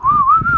Woo!